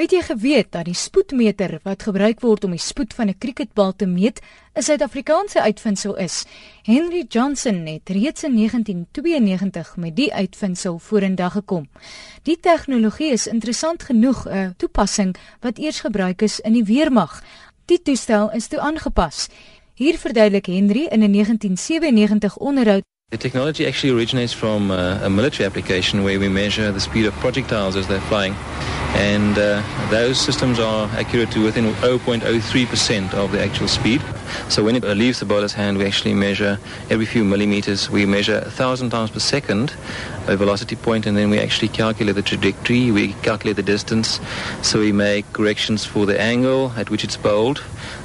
Het jy geweet dat die spoedmeter wat gebruik word om die spoed van 'n cricketbal te meet, 'n Suid-Afrikaanse uitvinding is? Henry Johnson het reeds in 1992 met die uitvinding vorendag gekom. Die tegnologie is interessant genoeg 'n toepassing wat eers gebruik is in die weermag. Die toestel is toe aangepas. Hier verduidelik Henry in 'n 1997 onderhoud The technology actually originates from uh, a military application where we measure the speed of projectiles as they're flying. And uh, those systems are accurate to within 0.03% of the actual speed. So when it leaves the bowler's hand, we actually measure every few millimeters. We measure 1,000 times per second a velocity point, and then we actually calculate the trajectory, we calculate the distance. So we make corrections for the angle at which it's bowled,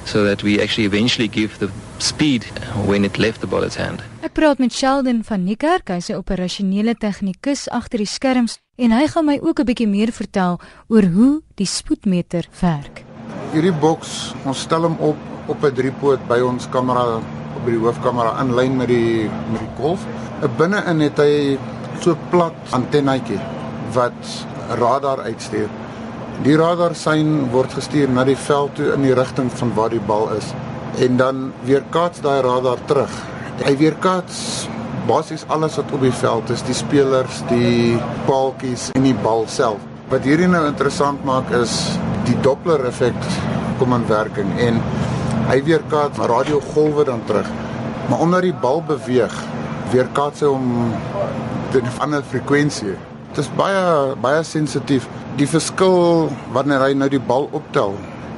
so that we actually eventually give the speed when it left the bowler's hand. Praat met Sheldon van Niekerk, hy's 'n operasionele tegnikus agter die skerms en hy gaan my ook 'n bietjie meer vertel oor hoe die spoedmeter werk. Hierdie boks, ons stel hom op op 'n driepoot by ons kamera op die hoofkamera in lyn met die met die golf. Binne-in het hy so plat antennetjie wat radar uitstuur. Die radar sein word gestuur na die veld toe in die rigting van waar die bal is en dan weer kaats daai radar terug Hy weerkaats basies alles wat op die veld is, die spelers, die paaltjies en die bal self. Wat hierdie nou interessant maak is die Doppler effek kom in werking en hy weerkaats radiogolwe dan terug. Maar omdat die bal beweeg, weerkaats hy hom teen 'n ander frekwensie. Dit is baie baie sensitief. Die verskil wanneer hy nou die bal optel,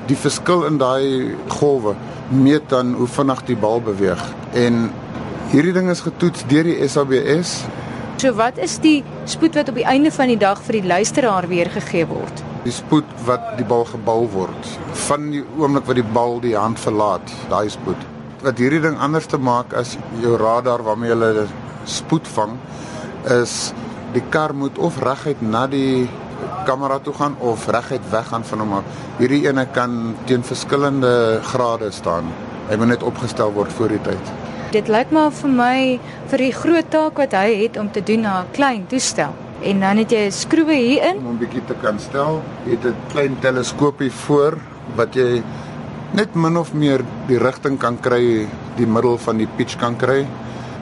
die verskil in daai golwe meet dan hoe vinnig die bal beweeg en Hierdie ding is getoets deur die SABS. So wat is die spoed wat op die einde van die dag vir die luisteraar weergegee word? Die spoed wat die bal gebal word van die oomblik wat die bal die hand verlaat, daai spoed. Wat hierdie ding anders te maak as jou radar waarmee hulle spoed vang is die kar moet of reguit na die kamera toe gaan of reguit weggaan van hom af. Hierdie ene kan teen verskillende grade staan. Hy moet net opgestel word voor die tyd. Dit lyk maar vir my vir die groot taak wat hy het om te doen na 'n klein toestel. En dan het jy 'n skroewe hier in om 'n bietjie te kan stel. Jy het 'n klein teleskoopie voor wat jy net min of meer die rigting kan kry, die middel van die pitch kan kry.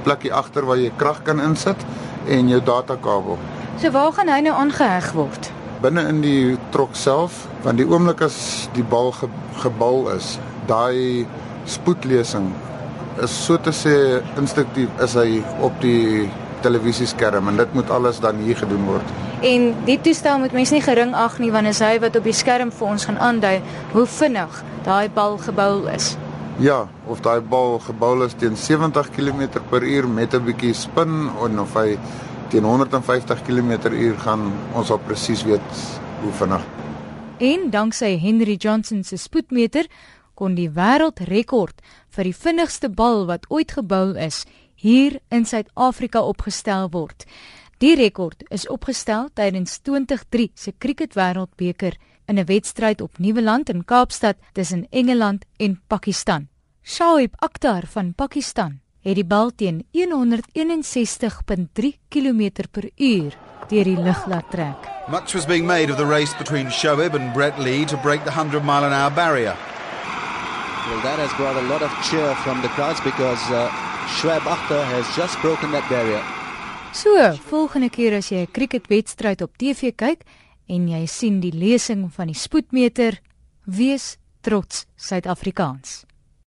Plekkie agter waar jy krag kan insit en jou datakabel. So waar gaan hy nou aangeheg word? Binne in die trok self, want die oomblik as die bal ge, gebal is, daai spoedlesing is so te sê instinktief is hy op die televisieskerm en dit moet alles dan hier gedoen word. En die toestel moet mens nie gering ag nie want is hy wat op die skerm vir ons gaan aandui hoe vinnig daai bal gebou is. Ja, of daai bal gebou is teen 70 km/h met 'n bietjie spin en of hy teen 150 km/h gaan, ons sal presies weet hoe vinnig. En danksy Henry Johnson se spoedmeter kon die wêreldrekord vir die vinnigste bal wat ooit gebou is hier in Suid-Afrika opgestel word. Die rekord is opgestel tydens 2003 se Cricket Wêreldbeker in 'n wedstryd op Nieuweland in Kaapstad tussen Engeland en Pakistan. Shoaib Akhtar van Pakistan het die bal teen 161.3 km/h deur die lug laat trek. Much was being made of the race between Shoaib and Brett Lee to break the 100 mile an hour barrier. Well, that has brought a lot of cheer from the crowds because uh, Schwab Akhtar has just broken that barrier. So, volgende keer as jy 'n cricketwedstryd op TV kyk en jy sien die lesing van die spoedmeter, wees trots Suid-Afrikaans.